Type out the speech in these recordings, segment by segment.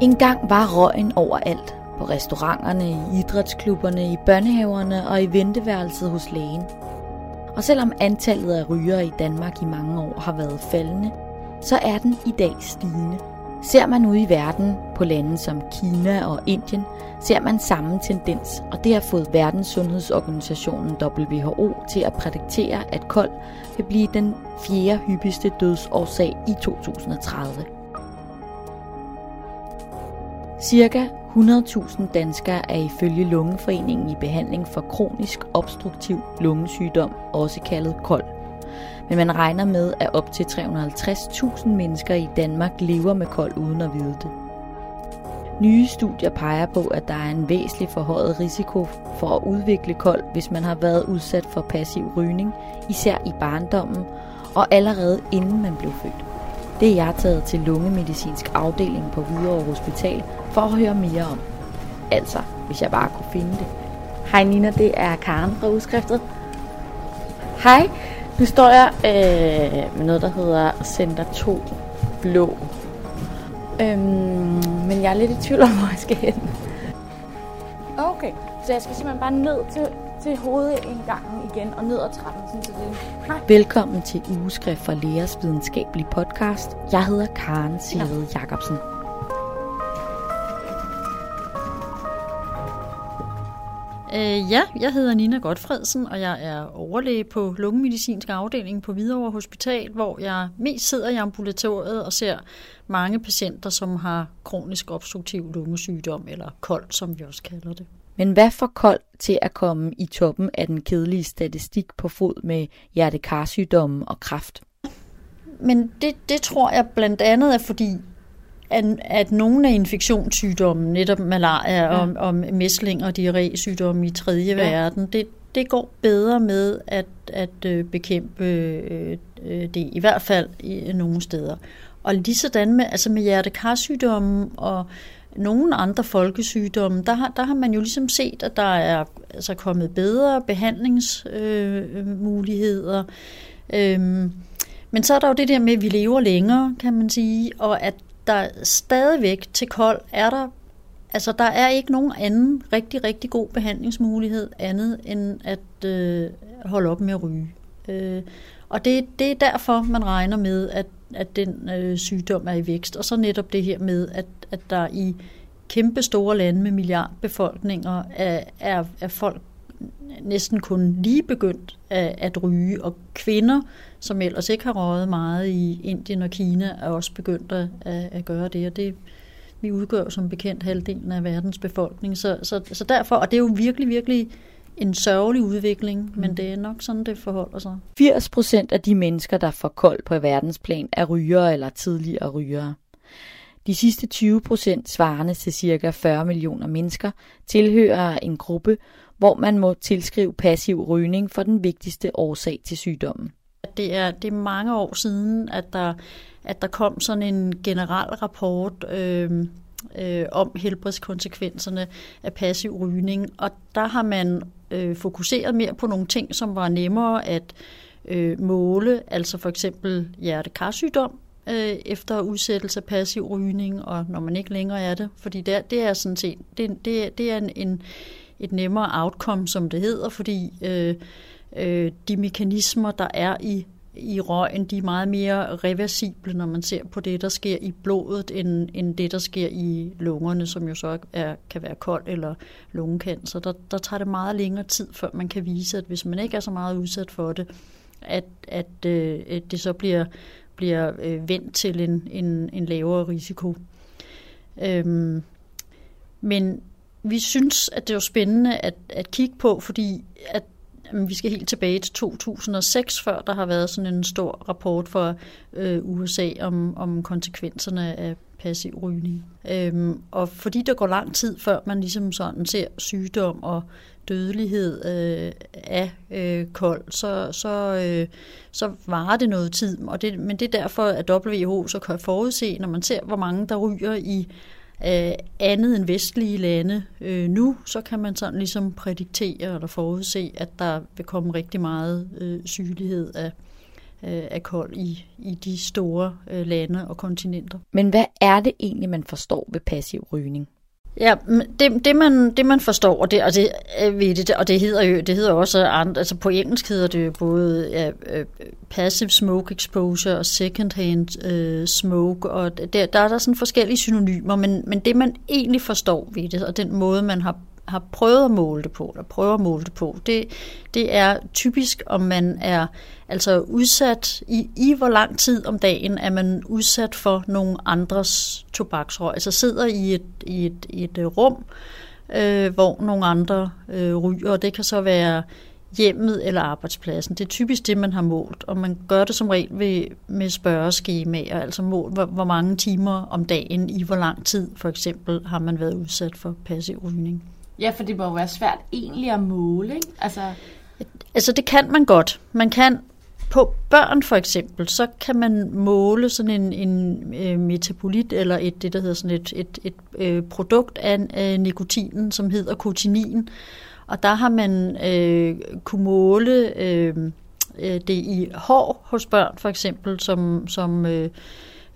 En gang var røgen overalt. På restauranterne, i idrætsklubberne, i børnehaverne og i venteværelset hos lægen. Og selvom antallet af rygere i Danmark i mange år har været faldende, så er den i dag stigende. Ser man ud i verden på lande som Kina og Indien, ser man samme tendens, og det har fået Verdenssundhedsorganisationen WHO til at prædiktere, at kold vil blive den fjerde hyppigste dødsårsag i 2030. Cirka 100.000 danskere er ifølge Lungeforeningen i behandling for kronisk obstruktiv lungesygdom, også kaldet kold. Men man regner med, at op til 350.000 mennesker i Danmark lever med kold uden at vide det. Nye studier peger på, at der er en væsentlig forhøjet risiko for at udvikle kold, hvis man har været udsat for passiv rygning, især i barndommen og allerede inden man blev født. Det er jeg taget til lungemedicinsk afdeling på Hvidovre Hospital for at høre mere om. Altså, hvis jeg bare kunne finde det. Hej Nina, det er Karen fra udskriftet. Hej, nu står jeg øh, med noget, der hedder Center 2 Blå. Øhm, men jeg er lidt i tvivl om, hvor jeg skal hen. Okay, så jeg skal simpelthen bare ned til, til hovedindgangen igen og ned ad trappen. Sådan, så det... Nej. Velkommen til Ugeskrift fra Leas videnskabelige podcast. Jeg hedder Karen Sigrid ja. Jacobsen. Øh, ja, jeg hedder Nina Godfredsen, og jeg er overlæge på lungemedicinsk afdeling på Hvidovre Hospital, hvor jeg mest sidder i ambulatoriet og ser mange patienter, som har kronisk obstruktiv lungesygdom, eller kold, som vi også kalder det. Men hvad får kold til at komme i toppen af den kedelige statistik på fod med hjertekarsygdomme og kræft? Men det, det tror jeg blandt andet er fordi, at, at nogle af infektionssygdommene, netop malaria ja. og, og mæsling og diarrésygdomme i tredje ja. verden, det, det går bedre med at, at øh, bekæmpe øh, øh, det, i hvert fald i nogle steder. Og lige sådan med, altså med hjertekarsygdomme og nogle andre folkesygdomme, der har, der har man jo ligesom set, at der er altså kommet bedre behandlingsmuligheder. Øh, øhm, men så er der jo det der med, at vi lever længere, kan man sige, og at der stadigvæk til kold er der, altså der er ikke nogen anden rigtig, rigtig god behandlingsmulighed andet end at øh, holde op med at ryge. Øh, og det, det er derfor, man regner med, at, at den øh, sygdom er i vækst. Og så netop det her med, at, at der i kæmpe store lande med milliardbefolkninger er, er, er folk næsten kun lige begyndt at, at ryge, og kvinder, som ellers ikke har røget meget i Indien og Kina, er også begyndt at, at gøre det, og det vi udgør som bekendt halvdelen af verdens befolkning, så, så, så derfor, og det er jo virkelig, virkelig en sørgelig udvikling, mm. men det er nok sådan, det forholder sig. 80 procent af de mennesker, der får kold på verdensplan, er rygere eller tidligere rygere. De sidste 20 procent, svarende til ca. 40 millioner mennesker, tilhører en gruppe, hvor man må tilskrive passiv rygning for den vigtigste årsag til sygdommen. Det er, det er mange år siden, at der, at der kom sådan en generel rapport øh, øh, om helbredskonsekvenserne af passiv rygning, og der har man øh, fokuseret mere på nogle ting, som var nemmere at øh, måle, altså for eksempel hjertekarsygdom, øh, efter udsættelse af passiv rygning, og når man ikke længere er det, fordi det, det er sådan set, det, det, det er en, en, et nemmere outcome, som det hedder, fordi øh, øh, de mekanismer, der er i i røgen, de er meget mere reversible, når man ser på det, der sker i blodet, end, end det, der sker i lungerne, som jo så er, kan være kold eller lungekancer. Der, der tager det meget længere tid, før man kan vise, at hvis man ikke er så meget udsat for det, at, at, øh, det så bliver, bliver øh, vendt til en, en, en lavere risiko. Øhm, men vi synes, at det er spændende at, at kigge på, fordi at vi skal helt tilbage til 2006, før der har været sådan en stor rapport fra øh, USA om, om konsekvenserne af passiv rygning. Øhm, og fordi der går lang tid, før man ligesom sådan ser sygdom og dødelighed øh, af øh, kold, så, så, øh, så varer det noget tid. Og det, men det er derfor, at WHO så kan forudse, når man ser, hvor mange der ryger i øh, andet end vestlige lande øh, nu, så kan man sådan ligesom prædiktere eller forudse, at der vil komme rigtig meget øh, sygelighed af, øh, af kold i, i de store øh, lande og kontinenter. Men hvad er det egentlig, man forstår ved passiv rygning? Ja, det, det, man, det man forstår, og det, og det, øh, ved det, og det hedder jo det hedder også andre, altså på engelsk hedder det jo både ja, øh, passive smoke exposure og second hand uh, øh, smoke, og der, der er der sådan forskellige synonymer, men, men det man egentlig forstår ved det, og den måde man har har prøvet at måle det på, eller prøver at måle det på, det, det er typisk, om man er altså udsat i, i hvor lang tid om dagen er man udsat for nogle andres tobaksrøg. Altså sidder i et, i et, i et øh, rum, øh, hvor nogle andre øh, ryger, og det kan så være hjemmet eller arbejdspladsen. Det er typisk det, man har målt, og man gør det som regel ved, med spørgeskemaer, altså mål, hvor, hvor mange timer om dagen, i hvor lang tid for eksempel har man været udsat for passiv rygning. Ja, for det må jo være svært egentlig at måle, ikke? Altså... altså det kan man godt. Man kan på børn for eksempel, så kan man måle sådan en, en øh, metabolit, eller et, det der hedder sådan et, et, et et produkt af, af nikotinen, som hedder kotinin. Og der har man øh, kunne måle øh, øh det i hår hos børn for eksempel, som, som øh,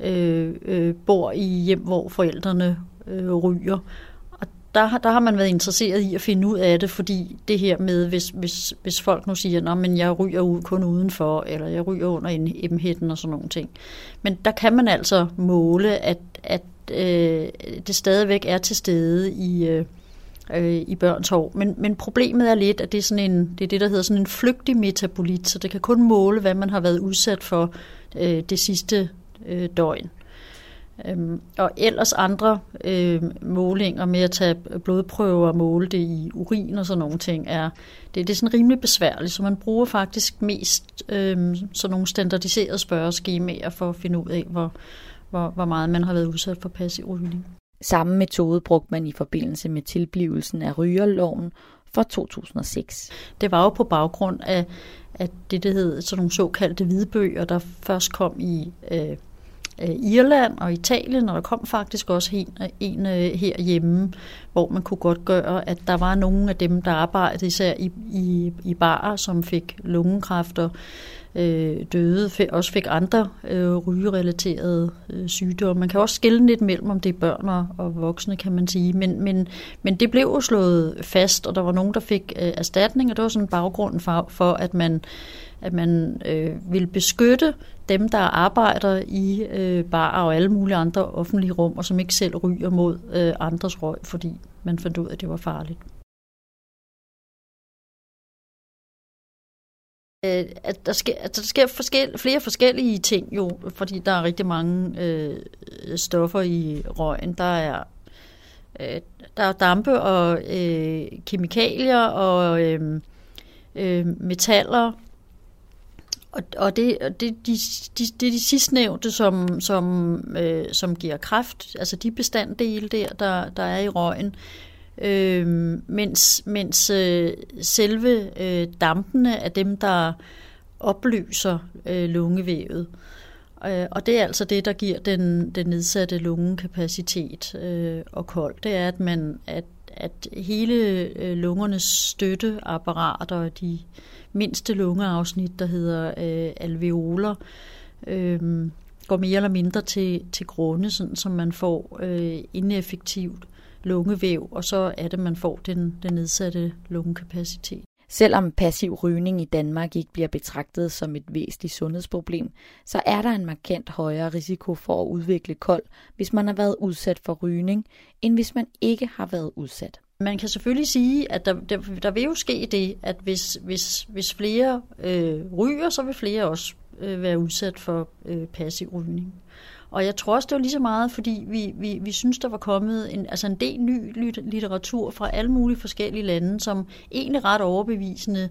øh, bor i hjem, hvor forældrene øh, ryger der, der har man været interesseret i at finde ud af det, fordi det her med, hvis, hvis, hvis folk nu siger, men jeg ryger ud kun udenfor, eller jeg ryger under en emhætten og sådan nogle ting. Men der kan man altså måle, at, at øh, det stadigvæk er til stede i, øh, øh, i børns hår. Men, men problemet er lidt, at det er, sådan en, det er det, der hedder sådan en flygtig metabolit, så det kan kun måle, hvad man har været udsat for øh, det sidste øh, døgn. Øhm, og ellers andre øh, målinger med at tage blodprøver og måle det i urin og sådan nogle ting, er, det, det er sådan rimelig besværligt, så man bruger faktisk mest øh, sådan nogle standardiserede spørgeskemaer for at finde ud af, hvor, hvor, hvor meget man har været udsat for passiv rygning. Samme metode brugte man i forbindelse med tilblivelsen af rygerloven for 2006. Det var jo på baggrund af, at det, der hed sådan nogle såkaldte hvidbøger, der først kom i øh, Øh, Irland og Italien, og der kom faktisk også en, en øh, herhjemme, hvor man kunne godt gøre, at der var nogle af dem, der arbejdede især i, i, i barer, som fik lungekræfter, øh, døde, også fik andre øh, rygerelaterede øh, sygdomme. Man kan også skille lidt mellem, om det er børn og, og voksne, kan man sige. Men, men, men det blev jo slået fast, og der var nogen, der fik øh, erstatning, og det var sådan baggrunden for, for at man at man øh, vil beskytte dem, der arbejder i øh, bar og alle mulige andre offentlige rum, og som ikke selv ryger mod øh, andres røg, fordi man fandt ud af, at det var farligt. Øh, at der sker, at der sker forskel, flere forskellige ting jo, fordi der er rigtig mange øh, stoffer i røgen. Der er øh, der er dampe og øh, kemikalier og øh, øh, metaller. Og, og det, det, de, de, det er de sidstnævnte, som, som, øh, som giver kraft, altså de bestanddele der, der, der er i røgen, øh, mens, mens øh, selve øh, dampene er dem, der oplyser øh, lungevævet. Øh, og det er altså det, der giver den, den nedsatte lungekapacitet øh, og kold. Det er, at, man, at, at hele øh, lungernes støtteapparater, de mindste lungeafsnit, der hedder øh, alveoler, øh, går mere eller mindre til, til grunde, sådan, som man får øh, ineffektivt lungevæv, og så er det, man får den, den nedsatte lungekapacitet. Selvom passiv rygning i Danmark ikke bliver betragtet som et væsentligt sundhedsproblem, så er der en markant højere risiko for at udvikle kold, hvis man har været udsat for rygning, end hvis man ikke har været udsat. Man kan selvfølgelig sige, at der, der, der vil jo ske det, at hvis, hvis, hvis flere øh, ryger, så vil flere også øh, være udsat for øh, passiv rygning. Og jeg tror også, det var lige så meget, fordi vi, vi, vi synes, der var kommet en, altså en del ny litteratur fra alle mulige forskellige lande, som egentlig ret overbevisende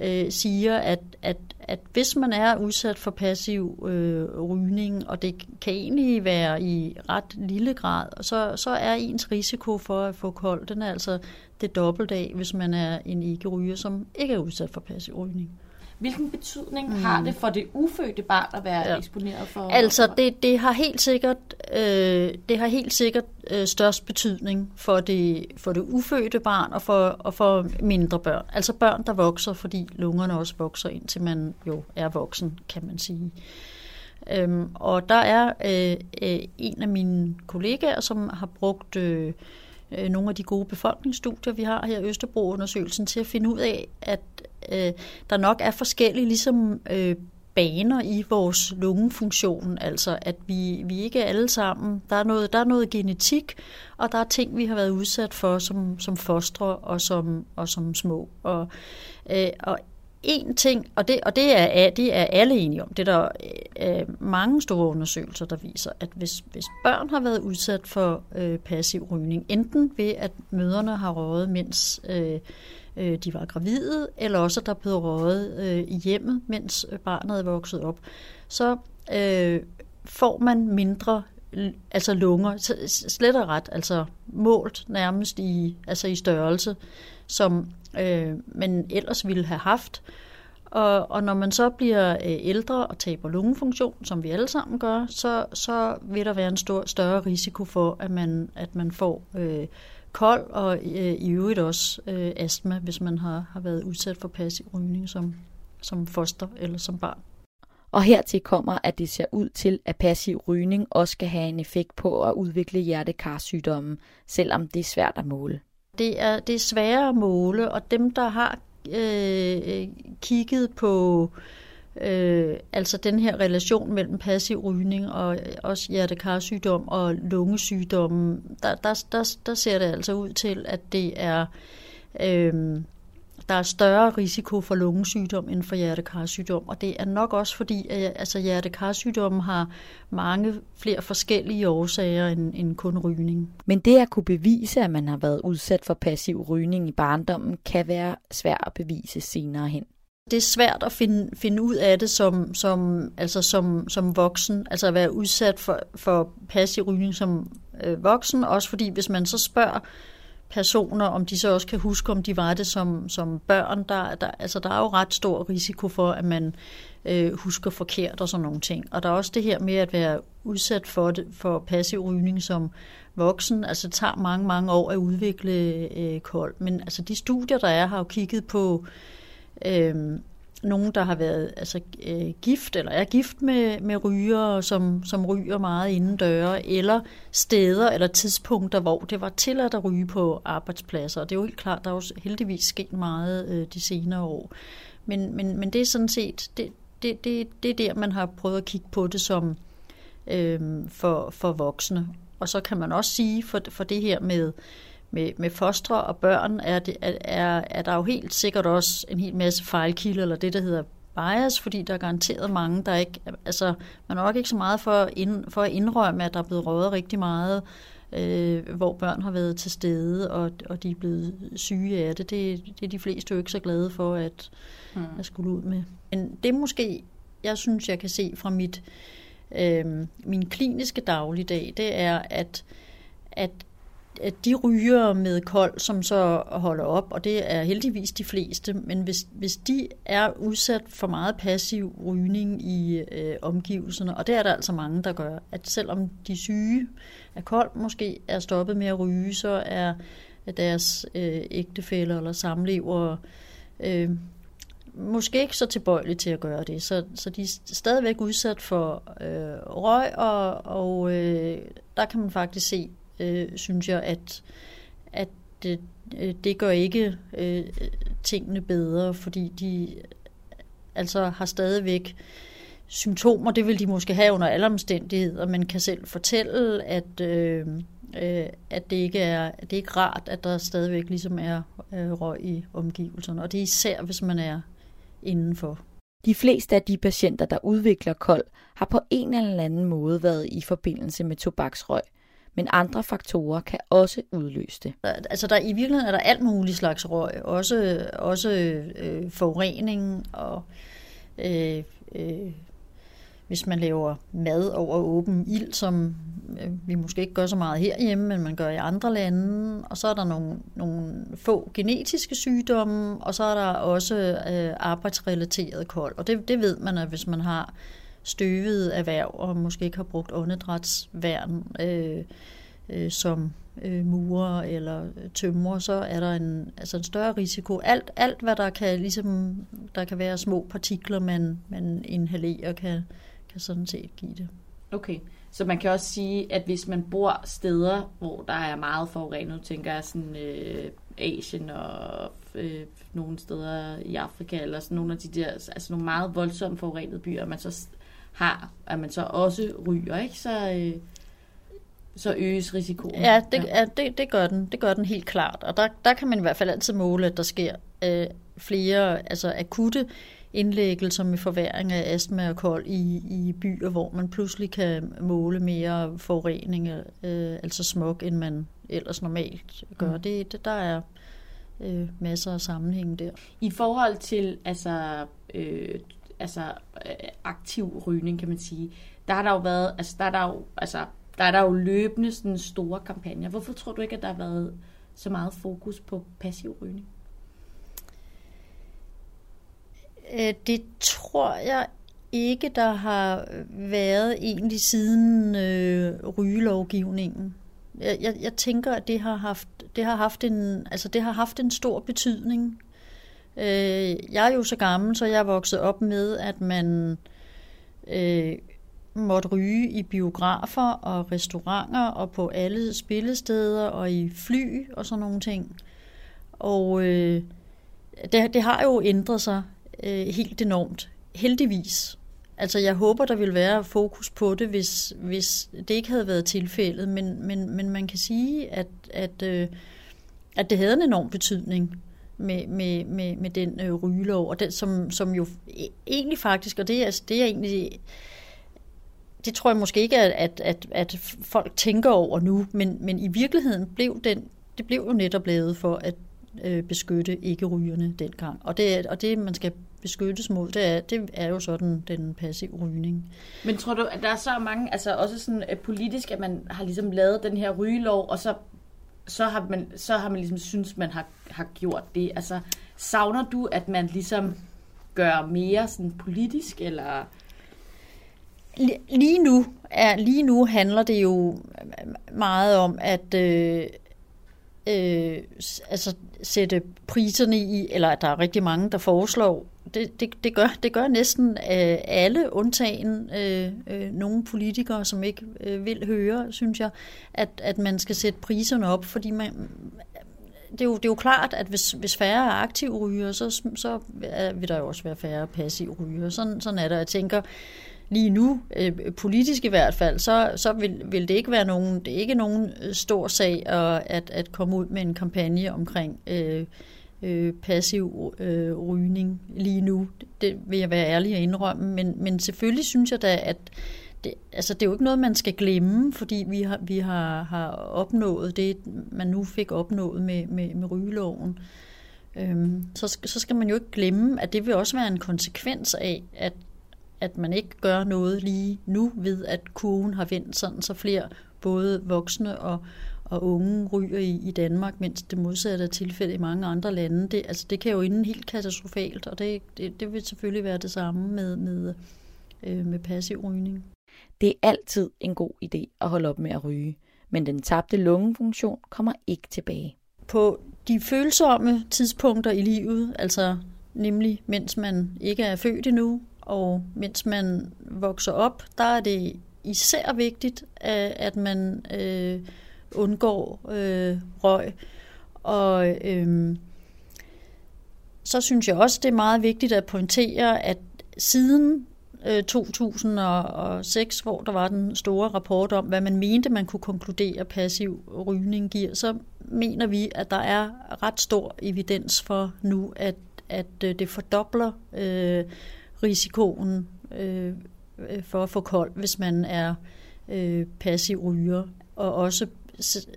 øh, siger, at, at, at hvis man er udsat for passiv øh, rygning, og det kan egentlig være i ret lille grad, så, så er ens risiko for at få kold, den er altså det dobbelte af, hvis man er en ikke-ryger, som ikke er udsat for passiv rygning hvilken betydning mm. har det for det ufødte barn at være ja. eksponeret for? Altså, det, det har helt sikkert, øh, det har helt sikkert øh, størst betydning for det, for det ufødte barn og for, og for mindre børn. Altså børn, der vokser, fordi lungerne også vokser, indtil man jo er voksen, kan man sige. Øhm, og der er øh, øh, en af mine kollegaer, som har brugt øh, øh, nogle af de gode befolkningsstudier, vi har her i Østerbro-undersøgelsen, til at finde ud af, at øh, der nok er forskellige ligesom, øh, baner i vores lungefunktion, altså at vi, vi ikke er alle sammen, der er, noget, der er noget genetik, og der er ting, vi har været udsat for som, som fostre og som, og som små. Og, øh, og en ting, og det, og det, er, det er alle enige om, det er der øh, øh, mange store undersøgelser, der viser, at hvis, hvis børn har været udsat for øh, passiv rygning, enten ved at møderne har røget, mens øh, øh, de var gravide, eller også at der blevet røget øh, i hjemmet, mens barnet er vokset op, så øh, får man mindre altså lunger, slet og ret, altså målt nærmest i, altså i størrelse, som øh, man ellers ville have haft. Og, og når man så bliver øh, ældre og taber lungefunktion, som vi alle sammen gør, så, så vil der være en stor, større risiko for, at man, at man får øh, kold og øh, i øvrigt også øh, astma, hvis man har, har været udsat for passiv rygning som, som foster eller som barn. Og hertil kommer, at det ser ud til, at passiv rygning også kan have en effekt på at udvikle hjertekarsygdomme, selvom det er svært at måle. Det er, det er sværere at måle, og dem, der har øh, kigget på øh, altså den her relation mellem passiv rygning og også hjertekarsygdom og lungesygdomme, der, der, der, der ser det altså ud til, at det er øh, der er større risiko for lungesygdom end for hjertekarsygdom, og det er nok også fordi, at altså, hjertekarsygdommen har mange flere forskellige årsager end, end kun rygning. Men det at kunne bevise, at man har været udsat for passiv rygning i barndommen, kan være svært at bevise senere hen. Det er svært at finde, finde ud af det som, som, altså som, som voksen, altså at være udsat for, for passiv rygning som øh, voksen, også fordi hvis man så spørger personer, om de så også kan huske, om de var det som, som børn. Der, der, altså, der er jo ret stor risiko for, at man øh, husker forkert og sådan nogle ting. Og der er også det her med at være udsat for, det, for passiv rygning som voksen. Altså det tager mange, mange år at udvikle øh, kold. Men altså de studier, der er, har jo kigget på... Øh, nogen, der har været altså, øh, gift eller er gift med, med ryger, som, som ryger meget inden døre, eller steder eller tidspunkter, hvor det var tilladt at ryge på arbejdspladser. Og det er jo helt klart, der er jo heldigvis sket meget øh, de senere år. Men, men, men det er sådan set, det, det, det, det er der, man har prøvet at kigge på det som øh, for, for voksne. Og så kan man også sige, for, for det her med med, med fostre og børn, er, det, er, er der jo helt sikkert også en hel masse fejlkilder, eller det, der hedder bias, fordi der er garanteret mange, der ikke... Altså, man er nok ikke så meget for, ind, for at indrømme, at der er blevet røget rigtig meget, øh, hvor børn har været til stede, og, og de er blevet syge af det. Det, det er de fleste jo ikke så glade for, at, mm. at skulle ud med. Men det er måske, jeg synes, jeg kan se fra mit øh, min kliniske dagligdag, det er, at, at at de ryger med kold, som så holder op, og det er heldigvis de fleste, men hvis, hvis de er udsat for meget passiv rygning i øh, omgivelserne, og det er der altså mange, der gør, at selvom de syge af kold måske er stoppet med at ryge, så er deres øh, ægtefæller eller samlever øh, måske ikke så tilbøjelige til at gøre det. Så, så de er stadigvæk udsat for øh, røg, og, og øh, der kan man faktisk se øh, synes jeg, at, at det, det gør ikke øh, tingene bedre, fordi de altså har stadigvæk symptomer, det vil de måske have under alle omstændigheder, men kan selv fortælle, at, øh, øh, at det ikke er det er ikke rart, at der stadigvæk ligesom er øh, røg i omgivelserne, og det er især, hvis man er indenfor. De fleste af de patienter, der udvikler kold, har på en eller anden måde været i forbindelse med tobaksrøg men andre faktorer kan også udløse det. Altså der, i virkeligheden er der alt muligt slags røg, også, også øh, forurening og øh, øh, hvis man laver mad over åben ild, som øh, vi måske ikke gør så meget herhjemme, men man gør i andre lande. Og så er der nogle, nogle få genetiske sygdomme, og så er der også øh, arbejdsrelateret kold. Og det, det ved man, at hvis man har støvede erhverv og måske ikke har brugt åndedrætsværn øh, øh, som øh, murer eller tømrer, så er der en, altså en større risiko. Alt, alt hvad der kan, ligesom, der kan være små partikler, man, man inhalerer, kan, kan sådan set give det. Okay, så man kan også sige, at hvis man bor steder, hvor der er meget forurenet, tænker jeg sådan øh, Asien og øh, nogle steder i Afrika, eller sådan nogle af de der, altså nogle meget voldsomt forurenede byer, man så har, at man så også ryger, ikke? Så, øh, så øges risikoen. Ja, det, ja. ja det, det, gør den, det gør den helt klart. Og der, der kan man i hvert fald altid måle, at der sker øh, flere altså akutte indlæggelser med forværing af astma og kold i, i byer, hvor man pludselig kan måle mere forurening, øh, altså smog, end man ellers normalt gør. Mm. Det, det, der er øh, masser af sammenhæng der. I forhold til altså, øh, altså aktiv rygning, kan man sige, der har der jo været, altså der er der jo, altså der er der jo løbende sådan store kampagner. Hvorfor tror du ikke, at der har været så meget fokus på passiv rygning? Øh, det tror jeg ikke, der har været egentlig siden øh, rygelovgivningen. Jeg, jeg, jeg tænker, at det har haft, det har haft en, altså det har haft en stor betydning. Øh, jeg er jo så gammel, så jeg er vokset op med, at man øh, måtte ryge i biografer og restauranter og på alle spillesteder og i fly og sådan nogle ting. Og øh, det, det har jo ændret sig øh, helt enormt. Heldigvis. Altså jeg håber, der vil være fokus på det, hvis, hvis det ikke havde været tilfældet, men, men, men man kan sige, at, at, øh, at det havde en enorm betydning med, med, med, med den øh, rygelov, og den, som, som jo e-, egentlig faktisk, og det er, det er egentlig det tror jeg måske ikke, at, at, at folk tænker over nu, men, men i virkeligheden blev den, det blev jo netop lavet for at øh, beskytte ikke-rygerne dengang. Og det, og det, man skal beskyttes mod, det er, det er jo sådan den passive rygning. Men tror du, at der er så mange, altså også sådan øh, politisk, at man har ligesom lavet den her rygelov, og så, så, har, man, så har man ligesom synes, man har, har gjort det. Altså, savner du, at man ligesom gør mere sådan politisk, eller lige nu er lige nu handler det jo meget om at øh, øh, altså sætte priserne i, eller at der er rigtig mange, der foreslår. Det, det, det, gør, det gør næsten øh, alle, undtagen øh, øh, nogle politikere, som ikke øh, vil høre, synes jeg, at, at man skal sætte priserne op, fordi man, det, er jo, det er jo klart, at hvis, hvis færre er aktive ryger, så, så vil der jo også være færre passive ryger. Sådan, sådan er det. Jeg tænker, lige nu, øh, politisk i hvert fald, så, så vil, vil det ikke være nogen, det er ikke nogen øh, stor sag at, at, at komme ud med en kampagne omkring øh, øh, passiv øh, rygning lige nu. Det vil jeg være ærlig at indrømme, men, men selvfølgelig synes jeg da, at det, altså det er jo ikke noget, man skal glemme, fordi vi har, vi har, har opnået det, man nu fik opnået med, med, med rygeloven. Øhm, så, så skal man jo ikke glemme, at det vil også være en konsekvens af, at at man ikke gør noget lige nu ved, at kurven har vendt sådan, så flere både voksne og, og unge ryger i, i Danmark, mens det modsatte er tilfældet i mange andre lande. Det, altså, det kan jo ende helt katastrofalt, og det, det, det vil selvfølgelig være det samme med, med, øh, med passiv rygning. Det er altid en god idé at holde op med at ryge, men den tabte lungefunktion kommer ikke tilbage. På de følsomme tidspunkter i livet, altså nemlig mens man ikke er født endnu, og mens man vokser op, der er det især vigtigt, at man øh, undgår øh, røg. Og øh, så synes jeg også, det er meget vigtigt at pointere, at siden øh, 2006, hvor der var den store rapport om, hvad man mente, man kunne konkludere passiv rygning giver, så mener vi, at der er ret stor evidens for nu, at, at øh, det fordobler øh, risikoen øh, øh for at få kold, hvis man er øh, passiv ryger, og også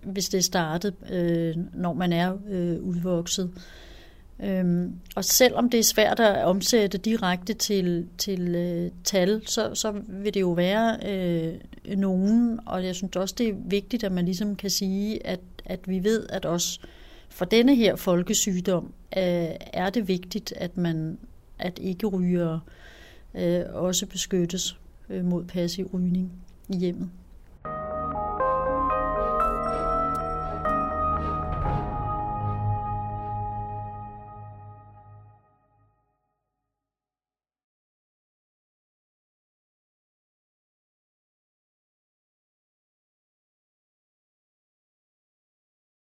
hvis det er startet, øh, når man er øh, udvokset. Øhm, og selvom det er svært at omsætte direkte til, til øh, tal, så, så vil det jo være øh, nogen, og jeg synes også, det er vigtigt, at man ligesom kan sige, at, at vi ved, at også for denne her folkesygdom øh, er det vigtigt, at man at ikke ryger øh, også beskyttes øh, mod passiv rygning i hjemmet.